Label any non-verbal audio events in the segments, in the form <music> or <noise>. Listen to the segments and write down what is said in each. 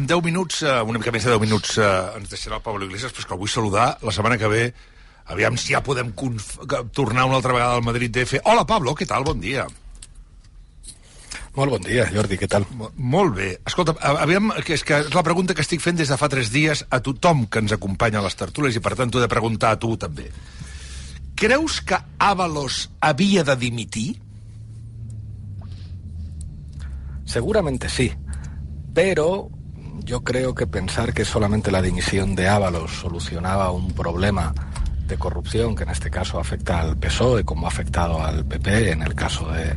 En 10 minuts, eh, una mica més de 10 minuts, eh, ens deixarà el Pablo Iglesias, però que el vull saludar la setmana que ve. Aviam si ja podem tornar una altra vegada al Madrid DF. Hola, Pablo, què tal? Bon dia. Molt bon dia, Jordi, què tal? Molt bé. Escolta, aviam, que és, que és la pregunta que estic fent des de fa tres dies a tothom que ens acompanya a les tertules i, per tant, t'ho he de preguntar a tu també. Creus que Ábalos havia de dimitir? Seguramente sí, pero yo creo que pensar que solamente la dimisión de Ábalos solucionaba un problema de corrupción que en este caso afecta al PSOE como ha afectado al PP en el caso de,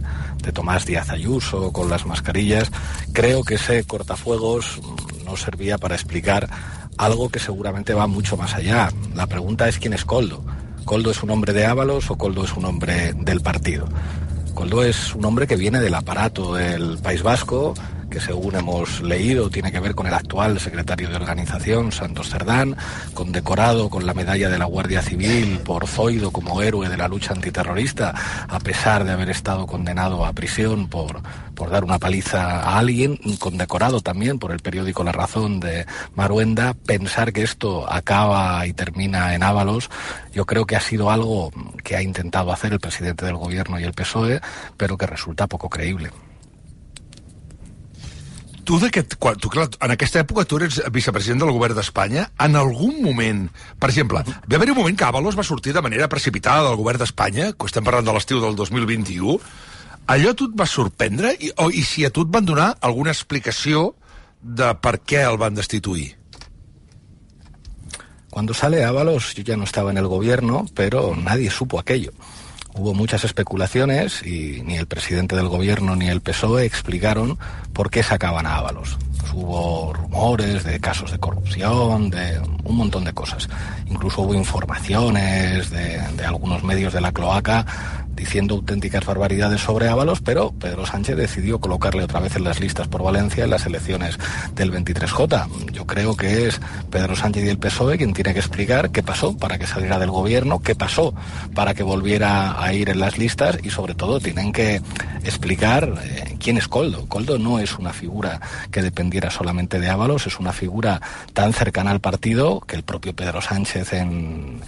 Tomás Díaz Ayuso con las mascarillas, creo que ese cortafuegos no servía para explicar algo que seguramente va mucho más allá. La pregunta es quién es Coldo. ¿Coldo es un hombre de Ábalos o Coldo es un hombre del partido? Coldo es un hombre que viene del aparato del País Vasco, que según hemos leído tiene que ver con el actual secretario de organización, Santos Cerdán, condecorado con la medalla de la Guardia Civil por Zoido como héroe de la lucha antiterrorista, a pesar de haber estado condenado a prisión por, por dar una paliza a alguien, condecorado también por el periódico La Razón de Maruenda, pensar que esto acaba y termina en Ábalos, yo creo que ha sido algo que ha intentado hacer el presidente del gobierno y el PSOE, pero que resulta poco creíble. Tu, quan, tu clar, en aquesta època tu eres vicepresident del govern d'Espanya, en algun moment, per exemple, va haver un moment que Avalos va sortir de manera precipitada del govern d'Espanya, que estem parlant de l'estiu del 2021, allò a tu et va sorprendre? I, o, I si a tu et van donar alguna explicació de per què el van destituir? Cuando sale Ábalos, yo ya no estaba en el gobierno, pero nadie supo aquello. Hubo muchas especulaciones y ni el presidente del gobierno ni el PSOE explicaron por qué sacaban a Ábalos. Pues hubo rumores de casos de corrupción, de un montón de cosas. Incluso hubo informaciones de, de algunos medios de la cloaca diciendo auténticas barbaridades sobre Ábalos, pero Pedro Sánchez decidió colocarle otra vez en las listas por Valencia en las elecciones del 23J. Yo creo que es Pedro Sánchez y el PSOE quien tiene que explicar qué pasó para que saliera del gobierno, qué pasó para que volviera a ir en las listas y sobre todo tienen que explicar quién es Coldo. Coldo no es una figura que dependiera solamente de Ábalos, es una figura tan cercana al partido que el propio Pedro Sánchez en,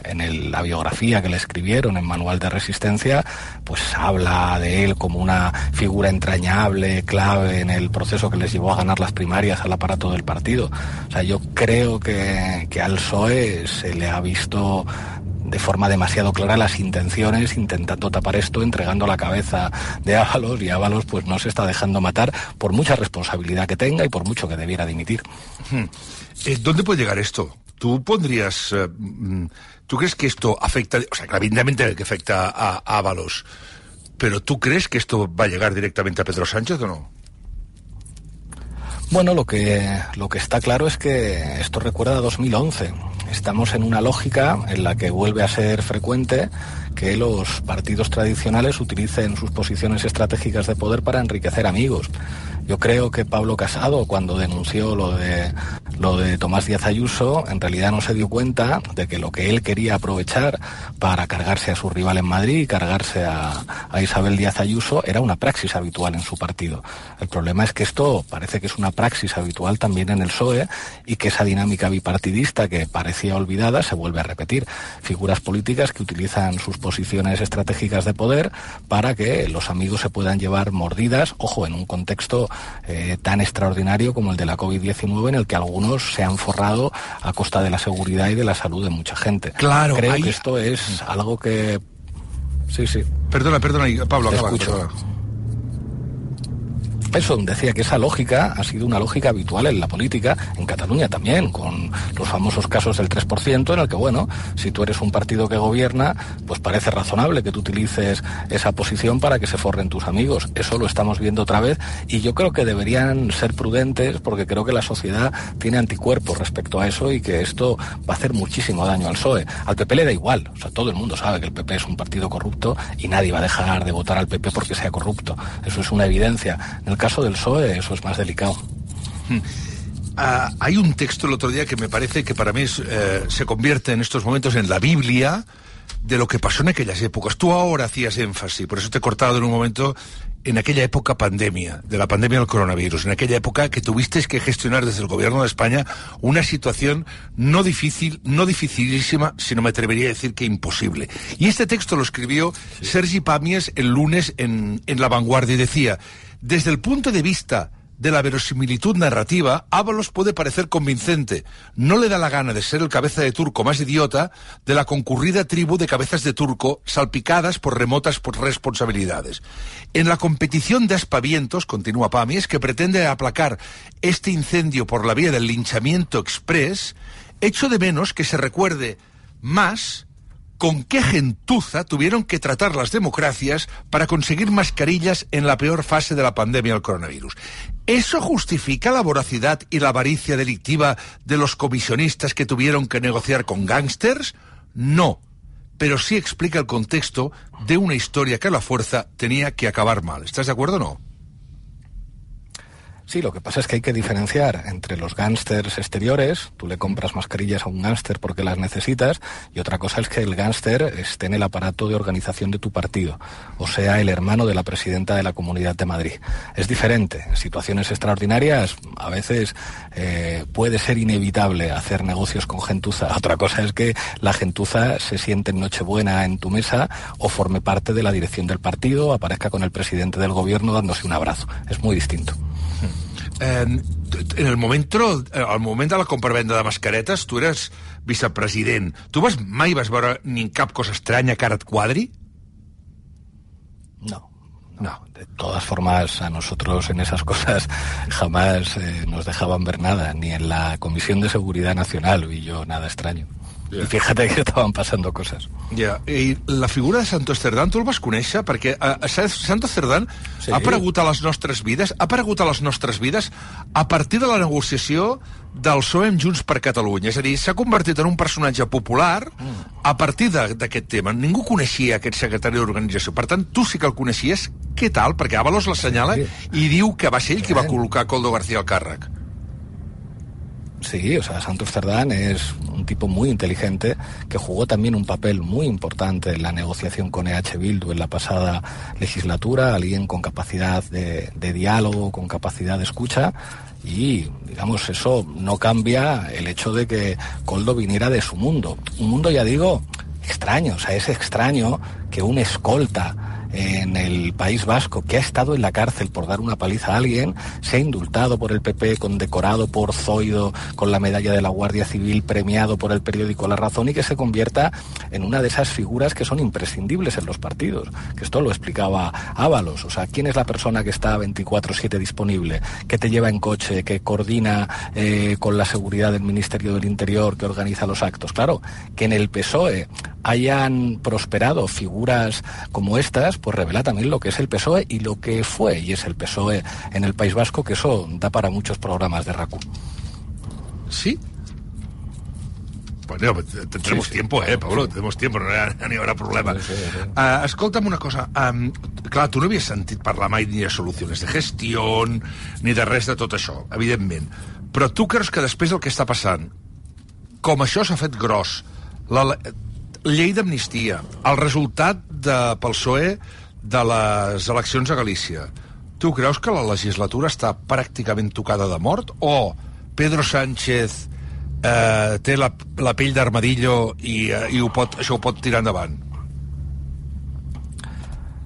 la biografía que le escribieron en Manual de Resistencia pues habla de él como una figura entrañable, clave en el proceso que les llevó a ganar las primarias al aparato del partido. O sea, yo creo que, que al PSOE se le ha visto de forma demasiado clara las intenciones, intentando tapar esto, entregando la cabeza de Ábalos y Ábalos pues no se está dejando matar por mucha responsabilidad que tenga y por mucho que debiera dimitir. Hmm. Eh, ¿Dónde puede llegar esto? ¿Tú pondrías eh, mm, ¿Tú crees que esto afecta, o sea, evidentemente que afecta a, a Ábalos, pero ¿tú crees que esto va a llegar directamente a Pedro Sánchez o no? Bueno, lo que, lo que está claro es que esto recuerda a 2011. Estamos en una lógica en la que vuelve a ser frecuente que los partidos tradicionales utilicen sus posiciones estratégicas de poder para enriquecer amigos. Yo creo que Pablo Casado, cuando denunció lo de, lo de Tomás Díaz Ayuso, en realidad no se dio cuenta de que lo que él quería aprovechar para cargarse a su rival en Madrid y cargarse a, Isabel Díaz Ayuso era una praxis habitual en su partido. El problema es que esto parece que es una praxis habitual también en el PSOE y que esa dinámica bipartidista que parecía olvidada se vuelve a repetir. Figuras políticas que utilizan sus posiciones estratégicas de poder para que los amigos se puedan llevar mordidas, ojo, en un contexto eh, tan extraordinario como el de la COVID-19 en el que algunos se han forrado a costa de la seguridad y de la salud de mucha gente. Claro, Creo ahí... que esto es algo que... Sí, sí. Perdona, perdona, Pablo, acaba, perdona. Eso decía que esa lógica ha sido una lógica habitual en la política, en Cataluña también, con los famosos casos del 3%, en el que, bueno, si tú eres un partido que gobierna, pues parece razonable que tú utilices esa posición para que se forren tus amigos. Eso lo estamos viendo otra vez y yo creo que deberían ser prudentes porque creo que la sociedad tiene anticuerpos respecto a eso y que esto va a hacer muchísimo daño al PSOE. Al PP le da igual, o sea, todo el mundo sabe que el PP es un partido corrupto y nadie va a dejar de votar al PP porque sea corrupto. Eso es una evidencia. Caso del PSOE eso es más delicado. Hmm. Uh, hay un texto el otro día que me parece que para mí es, eh, se convierte en estos momentos en la Biblia de lo que pasó en aquellas épocas. Tú ahora hacías énfasis, por eso te he cortado en un momento, en aquella época pandemia, de la pandemia del coronavirus, en aquella época que tuvisteis que gestionar desde el gobierno de España una situación no difícil, no dificilísima, sino me atrevería a decir que imposible. Y este texto lo escribió sí. Sergi Pàmies el lunes en, en La Vanguardia y decía, desde el punto de vista de la verosimilitud narrativa, Ábalos puede parecer convincente. No le da la gana de ser el cabeza de turco más idiota de la concurrida tribu de cabezas de turco salpicadas por remotas responsabilidades. En la competición de aspavientos, continúa Pamies, que pretende aplacar este incendio por la vía del linchamiento express, echo de menos que se recuerde más con qué gentuza tuvieron que tratar las democracias para conseguir mascarillas en la peor fase de la pandemia del coronavirus. ¿Eso justifica la voracidad y la avaricia delictiva de los comisionistas que tuvieron que negociar con gángsters? No, pero sí explica el contexto de una historia que a la fuerza tenía que acabar mal. ¿Estás de acuerdo o no? Sí, lo que pasa es que hay que diferenciar entre los gángsters exteriores, tú le compras mascarillas a un gángster porque las necesitas, y otra cosa es que el gángster esté en el aparato de organización de tu partido, o sea, el hermano de la presidenta de la Comunidad de Madrid. Es diferente. En situaciones extraordinarias, a veces eh, puede ser inevitable hacer negocios con gentuza. <laughs> Otra cosa es que la gentuza se siente en Nochebuena en tu mesa o forme parte de la dirección del partido, aparezca con el presidente del gobierno dándose un abrazo. Es muy distinto. Eh, en el moment, al moment de la compravenda de mascaretes, tu eres vicepresident. Tu vas, mai vas veure ni cap cosa estranya que ara et quadri? No. No, de todas formas, a nosotros en esas cosas jamás eh, nos dejaban ver nada, ni en la Comisión de Seguridad Nacional vi yo nada extraño. Yeah. I fíjate que estaven passant coses. Ja, yeah. i la figura de Santos Cerdán, tu el vas conèixer? Perquè a, a Santos Cerdán sí. ha aparegut a les nostres vides, ha aparegut a les nostres vides a partir de la negociació del PSOE amb Junts per Catalunya. És a dir, s'ha convertit en un personatge popular mm. a partir d'aquest tema. Ningú coneixia aquest secretari d'organització. Per tant, tu sí que el coneixies. Què tal? Perquè Avalos l'assenyala sí. i diu que va ser ell qui va col·locar Coldo García al càrrec. Sí, o sea, Santos Cerdán es un tipo muy inteligente que jugó también un papel muy importante en la negociación con EH Bildu en la pasada legislatura, alguien con capacidad de, de diálogo, con capacidad de escucha y digamos eso no cambia el hecho de que Coldo viniera de su mundo, un mundo ya digo extraño, o sea, es extraño que un escolta en el País Vasco que ha estado en la cárcel por dar una paliza a alguien, se ha indultado por el PP, condecorado por Zoido con la medalla de la Guardia Civil, premiado por el periódico La Razón y que se convierta en una de esas figuras que son imprescindibles en los partidos. Que esto lo explicaba Ábalos. O sea, ¿quién es la persona que está 24-7 disponible, que te lleva en coche, que coordina eh, con la seguridad del Ministerio del Interior, que organiza los actos? Claro, que en el PSOE hayan prosperado figuras como estas, pues revela también lo que es el PSOE y lo que fue y es el PSOE en el País Vasco, que eso da para muchos programas de RACU. ¿Sí? Bueno, tendremos sí, sí. tiempo, eh, Pablo, sí. tenemos tiempo, no hi <laughs> haurà problema. Sí, sí, sí. Uh, escolta'm una cosa, um, clar, tu no havies sentit parlar mai ni de solucions de gestió, ni de res de tot això, evidentment. Però tu creus que després del que està passant, com això s'ha fet gros, la, llei d'amnistia, el resultat de, pel PSOE de les eleccions a Galícia. Tu creus que la legislatura està pràcticament tocada de mort o Pedro Sánchez eh, té la, la pell d'armadillo i, eh, i ho pot, això ho pot tirar endavant?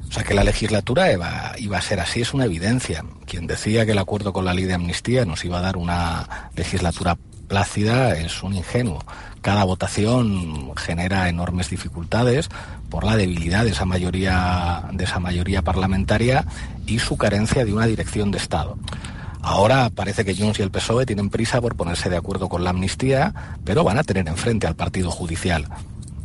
O sea, que la legislatura iba, iba, a ser así es una evidencia. Quien decía que el acuerdo con la ley de amnistía nos iba a dar una legislatura plácida es un ingenuo. Cada votación genera enormes dificultades por la debilidad de esa mayoría, de esa mayoría parlamentaria y su carencia de una dirección de Estado. Ahora parece que Junts y el PSOE tienen prisa por ponerse de acuerdo con la amnistía, pero van a tener enfrente al Partido Judicial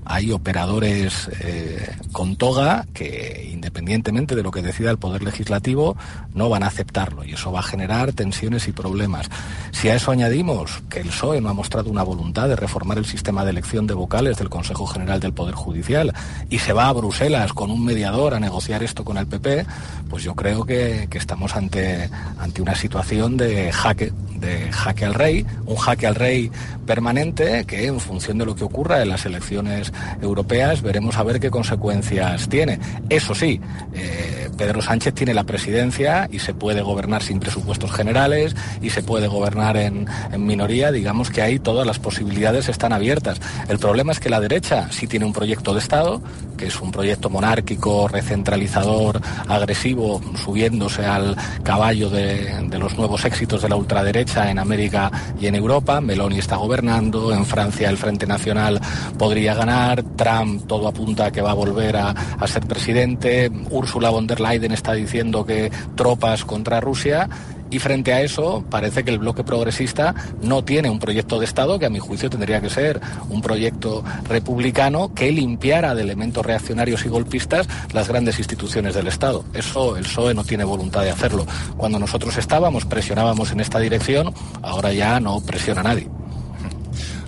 hay operadores eh, con toga que, independientemente de lo que decida el Poder Legislativo, no van a aceptarlo y eso va a generar tensiones y problemas. Si a eso añadimos que el PSOE no ha mostrado una voluntad de reformar el sistema de elección de vocales del Consejo General del Poder Judicial y se va a Bruselas con un mediador a negociar esto con el PP, pues yo creo que, estamos ante, ante una situación de jaque, de jaque al rey, un jaque al rey permanente que en función de lo que ocurra en las elecciones europeas veremos a ver qué consecuencias tiene. Eso sí, eh, Pedro Sánchez tiene la presidencia y se puede gobernar sin presupuestos generales y se puede gobernar en, minoría. Digamos que ahí todas las posibilidades están abiertas. El problema es que la derecha sí tiene un proyecto de Estado, que es un proyecto monárquico, recentralizador, agresivo, subiéndose al caballo de, los nuevos éxitos de la ultraderecha en América y en Europa. Meloni está gobernando, en Francia el Frente Nacional podría ganar, Trump todo apunta a que va a volver a, a ser presidente, Ursula von der Leyen está diciendo que tropas contra Rusia y frente a eso parece que el bloque progresista no tiene un proyecto de Estado que a mi juicio tendría que ser un proyecto republicano que limpiara de elementos reaccionarios y golpistas las grandes instituciones del Estado. Eso el PSOE no tiene voluntad de hacerlo. Cuando nosotros estábamos, presionábamos en esta dirección, ahora ya no presiona nadie.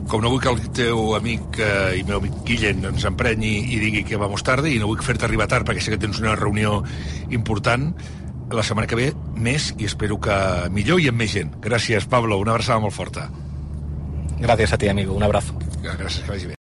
Com no vull que el teu amic eh, i meu amic Guillem ens emprenyi i digui que vamos tarda i no vull fer-te arribar tard perquè sé que tens una reunió important la setmana que ve més i espero que millor i amb més gent. Gràcies, Pablo, una abraçada molt forta. Gracias a ti, amigo. Un abrazo. Gràcies, que vagi bé.